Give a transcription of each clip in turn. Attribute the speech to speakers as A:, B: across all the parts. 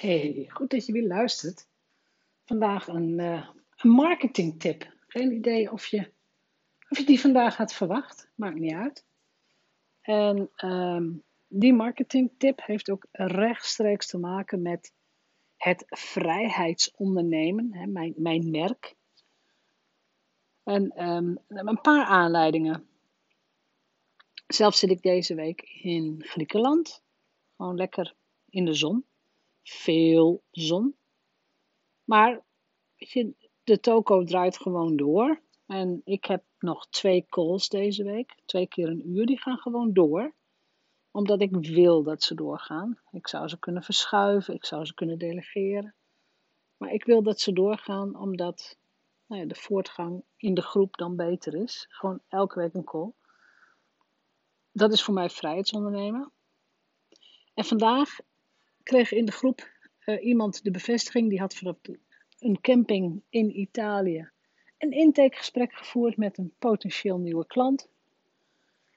A: Hey, goed dat je weer luistert. Vandaag een, uh, een marketingtip. Geen idee of je, of je die vandaag had verwacht. Maakt niet uit. En um, die marketingtip heeft ook rechtstreeks te maken met het vrijheidsondernemen, hè, mijn, mijn merk. En um, een paar aanleidingen. Zelf zit ik deze week in Griekenland. Gewoon lekker in de zon veel zon. Maar weet je, de toko draait gewoon door. En ik heb nog twee calls deze week. Twee keer een uur. Die gaan gewoon door. Omdat ik wil dat ze doorgaan. Ik zou ze kunnen verschuiven. Ik zou ze kunnen delegeren. Maar ik wil dat ze doorgaan omdat nou ja, de voortgang in de groep dan beter is. Gewoon elke week een call. Dat is voor mij vrijheidsondernemen. En vandaag kreeg in de groep uh, iemand de bevestiging, die had vanaf een camping in Italië een intakegesprek gevoerd met een potentieel nieuwe klant.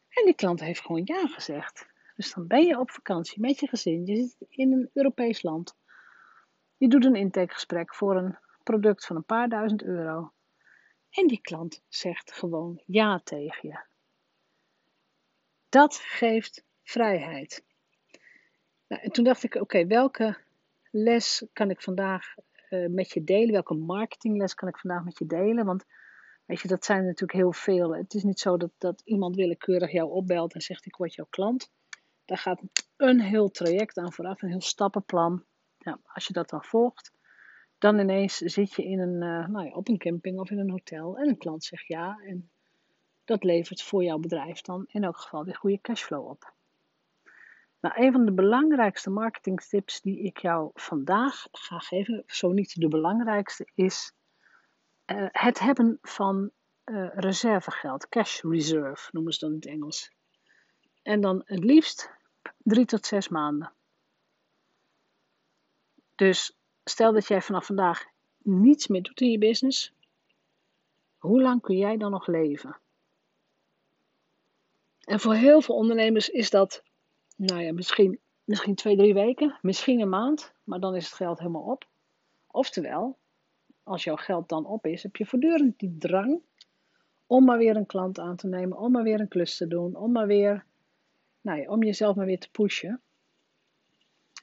A: En die klant heeft gewoon ja gezegd. Dus dan ben je op vakantie met je gezin, je zit in een Europees land. Je doet een intakegesprek voor een product van een paar duizend euro. En die klant zegt gewoon ja tegen je. Dat geeft vrijheid. Nou, en toen dacht ik, oké, welke les kan ik vandaag uh, met je delen? Welke marketingles kan ik vandaag met je delen? Want weet je, dat zijn natuurlijk heel veel. Het is niet zo dat, dat iemand willekeurig jou opbelt en zegt ik word jouw klant. Daar gaat een heel traject aan vooraf, een heel stappenplan. Ja, als je dat dan volgt, dan ineens zit je in een, uh, nou ja, op een camping of in een hotel en een klant zegt ja. En dat levert voor jouw bedrijf dan in elk geval weer goede cashflow op. Nou, een van de belangrijkste marketingtips die ik jou vandaag ga geven, zo niet de belangrijkste, is uh, het hebben van uh, reservegeld, cash reserve noemen ze dat in het Engels. En dan het liefst drie tot zes maanden. Dus stel dat jij vanaf vandaag niets meer doet in je business, hoe lang kun jij dan nog leven? En voor heel veel ondernemers is dat nou ja, misschien, misschien twee, drie weken, misschien een maand, maar dan is het geld helemaal op. Oftewel, als jouw geld dan op is, heb je voortdurend die drang om maar weer een klant aan te nemen, om maar weer een klus te doen, om maar weer, nou ja, om jezelf maar weer te pushen.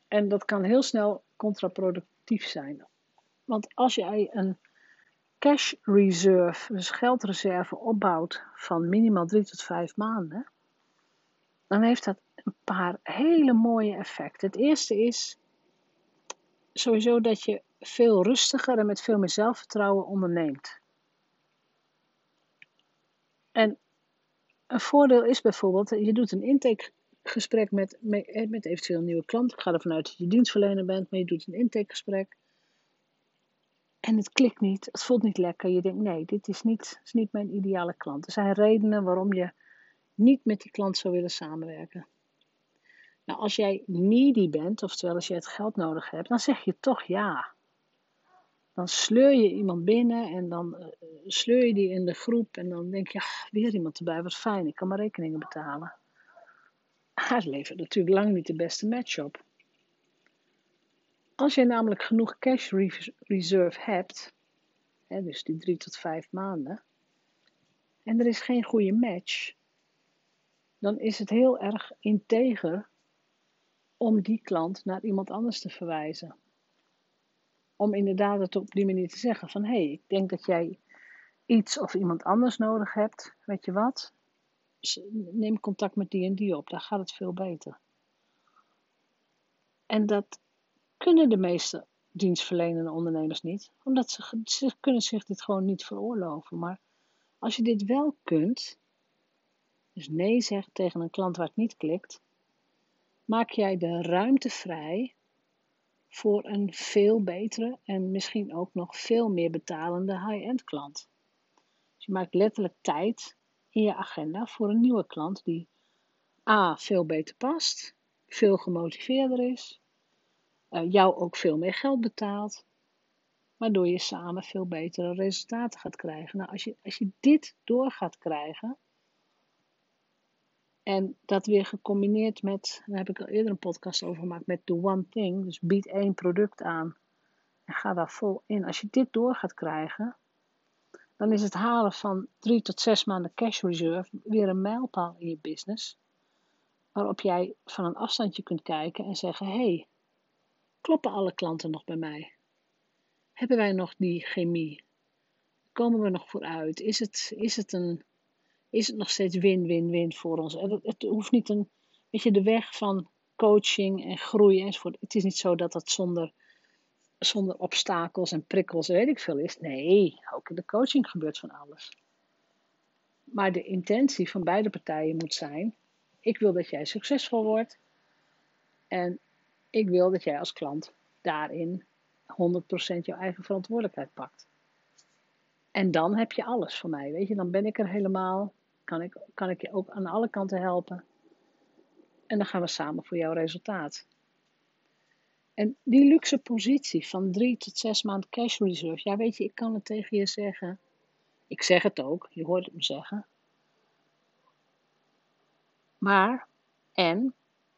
A: En dat kan heel snel contraproductief zijn. Want als jij een cash reserve, dus geldreserve opbouwt van minimaal drie tot vijf maanden, dan heeft dat een paar hele mooie effecten. Het eerste is sowieso dat je veel rustiger en met veel meer zelfvertrouwen onderneemt. En een voordeel is bijvoorbeeld, je doet een intakegesprek met, met eventueel een nieuwe klant. Ik ga ervan uit dat je dienstverlener bent, maar je doet een intakegesprek. En het klikt niet, het voelt niet lekker. Je denkt, nee, dit is niet, is niet mijn ideale klant. Er zijn redenen waarom je niet met die klant zou willen samenwerken. Nou, als jij needy bent, oftewel als je het geld nodig hebt, dan zeg je toch ja. Dan sleur je iemand binnen en dan uh, sleur je die in de groep en dan denk je, ach, weer iemand erbij, wat fijn, ik kan mijn rekeningen betalen. Het levert natuurlijk lang niet de beste match op. Als je namelijk genoeg cash reserve hebt, hè, dus die drie tot vijf maanden, en er is geen goede match, dan is het heel erg integer om die klant naar iemand anders te verwijzen. Om inderdaad het op die manier te zeggen van hé, hey, ik denk dat jij iets of iemand anders nodig hebt. Weet je wat? Neem contact met die en die op, daar gaat het veel beter. En dat kunnen de meeste dienstverlenende ondernemers niet, omdat ze, ze kunnen zich dit gewoon niet veroorloven. Maar als je dit wel kunt, dus nee zegt tegen een klant waar het niet klikt, maak jij de ruimte vrij voor een veel betere en misschien ook nog veel meer betalende high-end klant. Dus je maakt letterlijk tijd in je agenda voor een nieuwe klant die A veel beter past, veel gemotiveerder is, uh, jou ook veel meer geld betaalt, waardoor je samen veel betere resultaten gaat krijgen. Nou, als je, als je dit door gaat krijgen, En dat weer gecombineerd met, daar heb ik al eerder een podcast over gemaakt, met the one thing. Dus bied één product aan en ga daar vol in. Als je dit door gaat krijgen, dan is het halen van drie tot zes maanden cash reserve weer een mijlpaal in je business. Waarop jij van een afstandje kunt kijken en zeggen: hé, hey, kloppen alle klanten nog bij mij? Hebben wij nog die chemie? Komen we nog vooruit? Is het, is het, een, is het nog steeds win-win-win voor ons? Het, het hoeft niet een, weet je, de weg van coaching en groei enzovoort. Het is niet zo dat dat zonder, zonder obstakels en prikkels, weet ik veel, is. Nee, ook in de coaching gebeurt van alles. Maar de intentie van beide partijen moet zijn: ik wil dat jij succesvol wordt. En ik wil dat jij als klant daarin 100% jouw eigen verantwoordelijkheid pakt. En dan heb je alles van mij, weet je. Dan ben ik er helemaal. Kan ik, kan ik je ook aan alle kanten helpen. En dan gaan we samen voor jouw resultaat. En die luxe positie van drie tot zes maanden cash reserve. Ja, weet je, ik kan het tegen je zeggen. Ik zeg het ook, je hoort het me zeggen. Maar, en,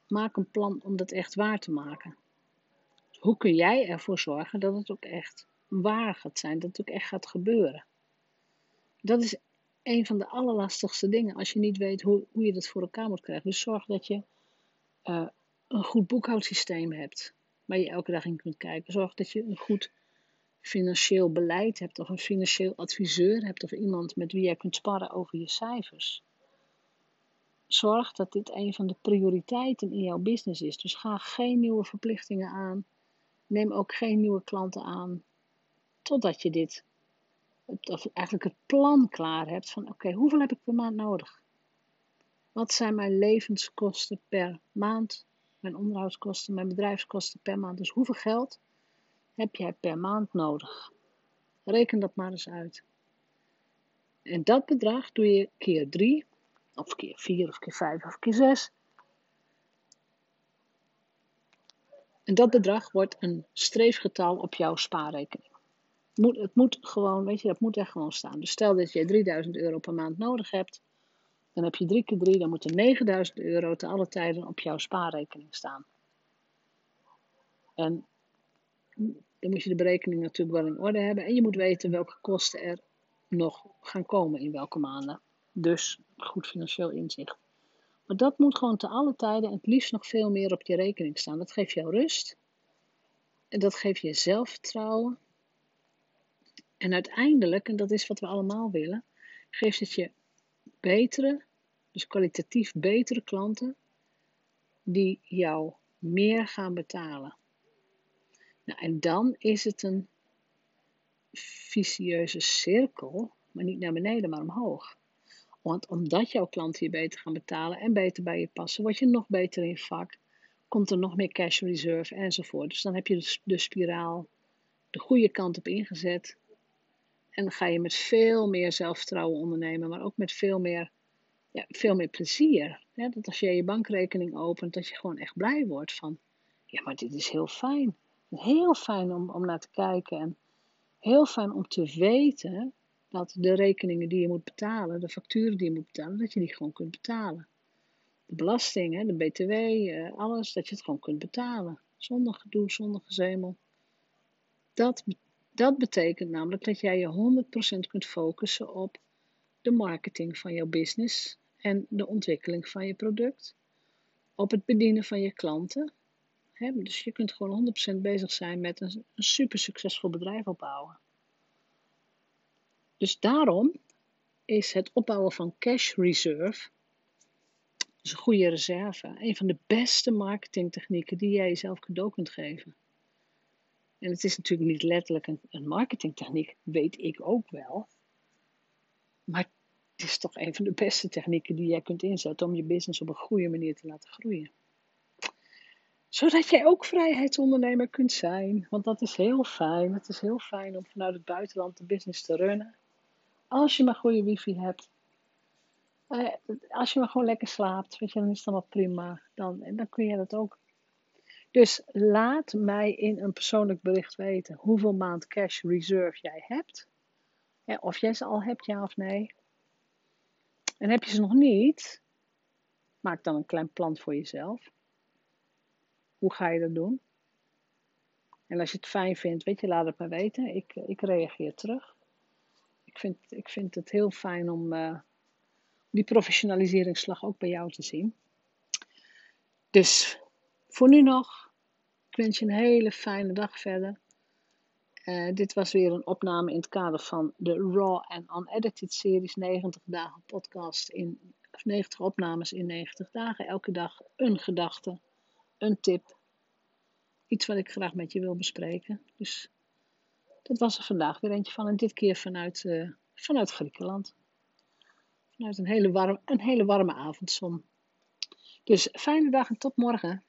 A: maak een plan om dat echt waar te maken. Hoe kun jij ervoor zorgen dat het ook echt waar gaat zijn, dat het ook echt gaat gebeuren? Dat is een van de allerlastigste dingen als je niet weet hoe, hoe je dat voor elkaar moet krijgen. Dus zorg dat je uh, een goed boekhoudsysteem hebt waar je elke dag in kunt kijken. Zorg dat je een goed financieel beleid hebt of een financieel adviseur hebt of iemand met wie jij kunt sparren over je cijfers zorg dat dit een van de prioriteiten in jouw business is. Dus ga geen nieuwe verplichtingen aan. Neem ook geen nieuwe klanten aan. Totdat je dit, of eigenlijk het plan klaar hebt van oké, hoeveel heb ik per maand nodig? Wat zijn mijn levenskosten per maand? Mijn onderhoudskosten, mijn bedrijfskosten per maand. Dus hoeveel geld heb jij per maand nodig? Reken dat maar eens uit. En dat bedrag doe je keer 3 of keer 4 of keer 5 of keer 6. En dat bedrag wordt een streefgetal op jouw spaarrekening. Moet, het moet gewoon, weet je, dat moet echt gewoon staan. Dus stel dat je 3000 euro per maand nodig hebt. Dan heb je 3 keer 3, dan moeten 9000 euro te alle tijden op jouw spaarrekening staan. En dan moet je de berekening natuurlijk wel in orde hebben. En je moet weten welke kosten er nog gaan komen in welke maanden. Dus goed financieel inzicht. Maar dat moet gewoon te alle tijden en het liefst nog veel meer op je rekening staan. Dat geeft jou rust. En dat geeft je zelfvertrouwen. En uiteindelijk, en dat is wat we allemaal willen, geeft het je betere, dus kwalitatief betere klanten die jou meer gaan betalen. Nou, en dan is het een vicieuze cirkel, maar niet naar beneden, maar omhoog. Want omdat jouw klanten je beter gaan betalen en beter bij je passen, word je nog beter in vak. Komt er nog meer cash reserve enzovoort. Dus dan heb je de spiraal de goede kant op ingezet. En dan ga je met veel meer zelfvertrouwen ondernemen, maar ook met veel meer, ja, veel meer plezier. dat als je je bankrekening opent, dat je gewoon echt blij wordt van, ja, maar dit is heel fijn. Heel fijn om, om naar te kijken en heel fijn om te weten dat de rekeningen die je moet betalen, de facturen die je moet betalen, dat je die gewoon kunt betalen. De belasting, de BTW, eh, alles, dat je het gewoon kunt betalen. Zonder gedoe, zonder gezemel. Dat, dat betekent namelijk dat jij je 100% kunt focussen op de marketing van jouw business en de ontwikkeling van je product. Op het bedienen van je klanten. Dus je kunt gewoon 100% bezig zijn met een, een super succesvol bedrijf opbouwen. Dus daarom is het opbouwen van cash reserve, dus een goede reserve, een van de beste marketingtechnieken die jij jezelf cadeau kunt geven. En het is natuurlijk niet letterlijk een, marketingtechniek, weet ik ook wel. Maar het is toch een van de beste technieken die jij kunt inzetten om je business op een goede manier te laten groeien. Zodat jij ook vrijheidsondernemer kunt zijn. Want dat is heel fijn. Het is heel fijn om vanuit het buitenland de business te runnen. Als je maar goede wifi hebt. Eh, als je maar gewoon lekker slaapt, weet je, dan is het allemaal prima. Dan, dan kun je dat ook. Dus laat mij in een persoonlijk bericht weten hoeveel maand cash reserve jij hebt. of jij ze al hebt, ja of nee. En heb je ze nog niet, Maak dan een klein plan voor jezelf. Hoe ga je dat doen? En als je het fijn vindt, weet je, laat het maar weten. Ik, ik reageer terug. Ik vind, ik vind het heel fijn om uh, die professionaliseringsslag ook bij jou te zien. Dus voor nu nog, ik wens je een hele fijne dag verder. Uh, dit was weer een opname in het kader van de Raw and Unedited series 90 dagen podcast in 90 opnames in 90 dagen. Elke dag een gedachte, een tip, iets wat ik graag met je wil bespreken. Dus dat was er vandaag weer eentje van en dit keer vanuit, uh, vanuit Griekenland. Vanuit een hele, warm, een hele warme avondzon. Dus fijne dag en tot morgen.